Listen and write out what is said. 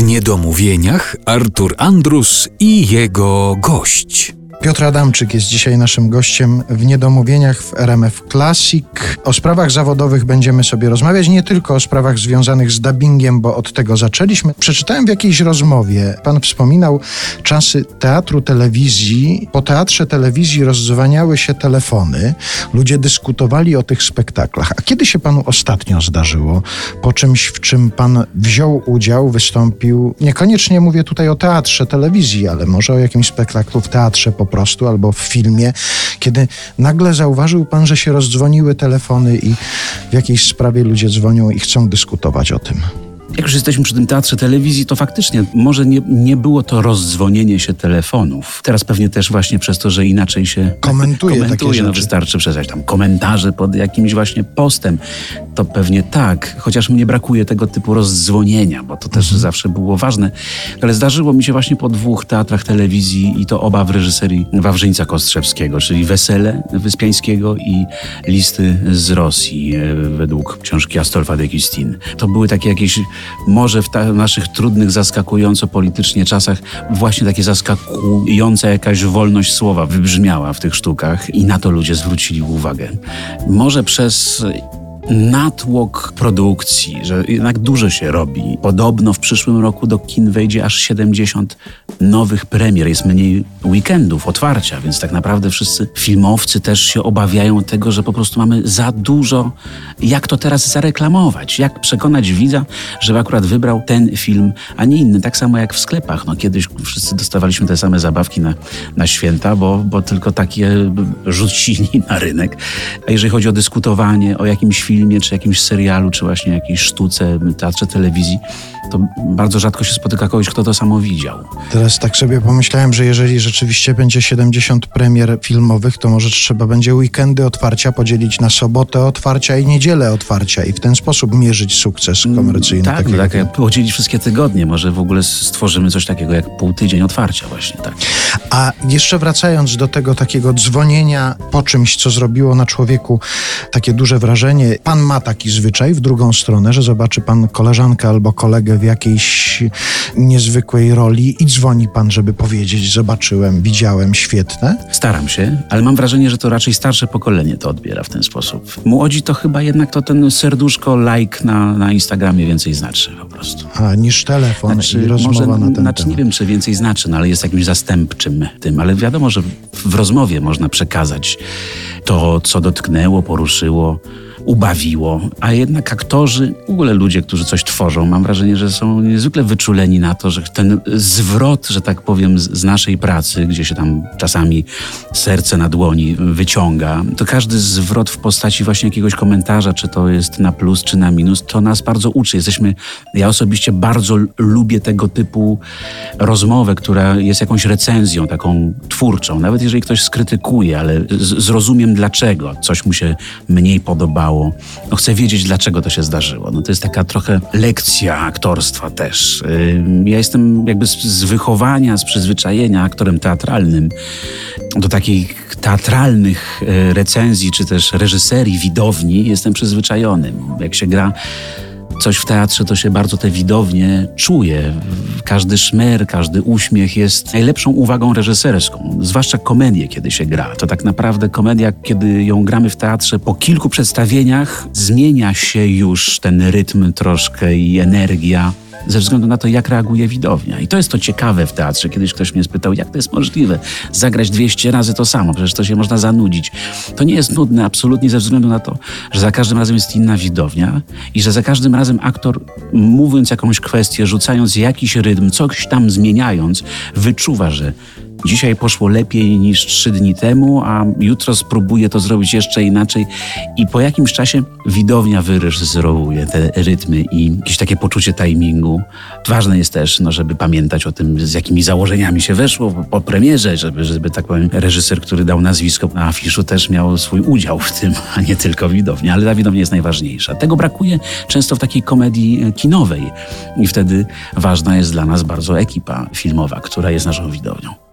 W niedomówieniach Artur Andrus i jego gość. Piotr Adamczyk jest dzisiaj naszym gościem w Niedomówieniach w RMF Classic. O sprawach zawodowych będziemy sobie rozmawiać, nie tylko o sprawach związanych z dubbingiem, bo od tego zaczęliśmy. Przeczytałem w jakiejś rozmowie, pan wspominał czasy teatru, telewizji. Po teatrze, telewizji rozdzwaniały się telefony, ludzie dyskutowali o tych spektaklach. A kiedy się panu ostatnio zdarzyło po czymś, w czym pan wziął udział, wystąpił? Niekoniecznie mówię tutaj o teatrze, telewizji, ale może o jakimś spektaklu w teatrze po prostu albo w filmie, kiedy nagle zauważył pan, że się rozdzwoniły telefony i w jakiejś sprawie ludzie dzwonią i chcą dyskutować o tym. Jak już jesteśmy przy tym teatrze telewizji, to faktycznie może nie, nie było to rozdzwonienie się telefonów. Teraz pewnie też właśnie przez to, że inaczej się Komentuje komentuje no rzeczy. wystarczy przesłać tam komentarze pod jakimś właśnie postem. To pewnie tak, chociaż mnie brakuje tego typu rozdzwonienia, bo to też Mhm. zawsze było ważne. Ale zdarzyło mi się właśnie po dwóch teatrach telewizji i to oba w reżyserii Wawrzyńca Kostrzewskiego, czyli Wesele Wyspiańskiego i Listy z Rosji e, według książki Astolfa de Kistin. To były takie jakieś, może w ta, naszych trudnych, zaskakująco politycznie czasach, właśnie takie zaskakująca jakaś wolność słowa wybrzmiała w tych sztukach i na to ludzie zwrócili uwagę. Może przez natłok produkcji, że jednak dużo się robi. Podobno w przyszłym roku do kin wejdzie aż 70 nowych premier, jest mniej weekendów, otwarcia, więc tak naprawdę wszyscy filmowcy też się obawiają tego, że po prostu mamy za dużo, jak to teraz zareklamować, jak przekonać widza, żeby akurat wybrał ten film, a nie inny. Tak samo jak w sklepach. No, kiedyś wszyscy dostawaliśmy te same zabawki na, na święta, bo, bo tylko takie rzucili na rynek. A jeżeli chodzi o dyskutowanie o jakimś filmie, czy jakimś serialu, czy właśnie jakiejś sztuce, teatrze, telewizji, to bardzo rzadko się spotyka kogoś, kto to samo widział. Teraz tak sobie pomyślałem, że jeżeli rzeczywiście będzie 70 premier filmowych, to może trzeba będzie weekendy otwarcia podzielić na sobotę otwarcia i niedzielę otwarcia i w ten sposób mierzyć sukces komercyjny. Tak, tak, jak podzielić wszystkie tygodnie, może w ogóle stworzymy coś takiego jak pół tydzień otwarcia właśnie, tak. A jeszcze wracając do tego takiego dzwonienia po czymś, co zrobiło na człowieku takie duże wrażenie. Pan ma taki zwyczaj w drugą stronę, że zobaczy pan koleżankę albo kolegę w jakiejś niezwykłej roli i dzwoni pan, żeby powiedzieć: Zobaczyłem, widziałem, świetne. Staram się, ale mam wrażenie, że to raczej starsze pokolenie to odbiera w ten sposób. Młodzi to chyba jednak to ten serduszko, like na, na Instagramie więcej znaczy prostu. A niż telefon i rozmowa może, na ten znaczy, nie temat. wiem, czy więcej znaczy, no, ale jest jakimś zastępczym tym. Ale wiadomo, że w rozmowie można przekazać to, co dotknęło, poruszyło, ubawiło. A jednak aktorzy, w ogóle ludzie, którzy coś tworzą, mam wrażenie, że są niezwykle wyczuleni na to, że ten zwrot, że tak powiem, z, naszej pracy, gdzie się tam czasami serce na dłoni wyciąga, to każdy zwrot w postaci właśnie jakiegoś komentarza, czy to jest na plus, czy na minus, to nas bardzo uczy. Jesteśmy, ja osobiście bardzo lubię tego typu rozmowę, która jest jakąś recenzją taką twórczą. Nawet jeżeli ktoś skrytykuje, ale zrozumiem dlaczego coś mu się mniej podobało. No chcę wiedzieć, dlaczego to się zdarzyło. No to jest taka trochę lekcja aktorstwa też. Ja jestem jakby z, wychowania, z przyzwyczajenia aktorem teatralnym do takich teatralnych e, recenzji, czy też reżyserii, widowni jestem przyzwyczajony. Jak się gra coś w teatrze, to się bardzo te widownie czuje. Każdy szmer, każdy uśmiech jest najlepszą uwagą reżyserską. Zwłaszcza komedię, kiedy się gra. To tak naprawdę komedia, kiedy ją gramy w teatrze, po kilku przedstawieniach zmienia się już ten rytm troszkę i energia ze względu na to, jak reaguje widownia. I to jest to ciekawe w teatrze. Kiedyś ktoś mnie spytał, jak to jest możliwe? Zagrać 200 razy to samo, przecież to się można zanudzić. To nie jest nudne absolutnie ze względu na to, że za każdym razem jest inna widownia i że za każdym razem aktor, mówiąc jakąś kwestię, rzucając jakiś rytm, coś tam zmieniając, wyczuwa, że Dzisiaj poszło lepiej niż trzy dni temu, a jutro spróbuję to zrobić jeszcze inaczej. I po jakimś czasie widownia wyreżyserowuje te rytmy i jakieś takie poczucie timingu. Ważne jest też, no, żeby pamiętać o tym, z jakimi założeniami się weszło po, premierze, żeby, żeby tak powiem, reżyser, który dał nazwisko na afiszu, też miał swój udział w tym, a nie tylko widownia. Ale ta widownia jest najważniejsza. Tego brakuje często w takiej komedii e, kinowej. I wtedy ważna jest dla nas bardzo ekipa filmowa, która jest naszą widownią.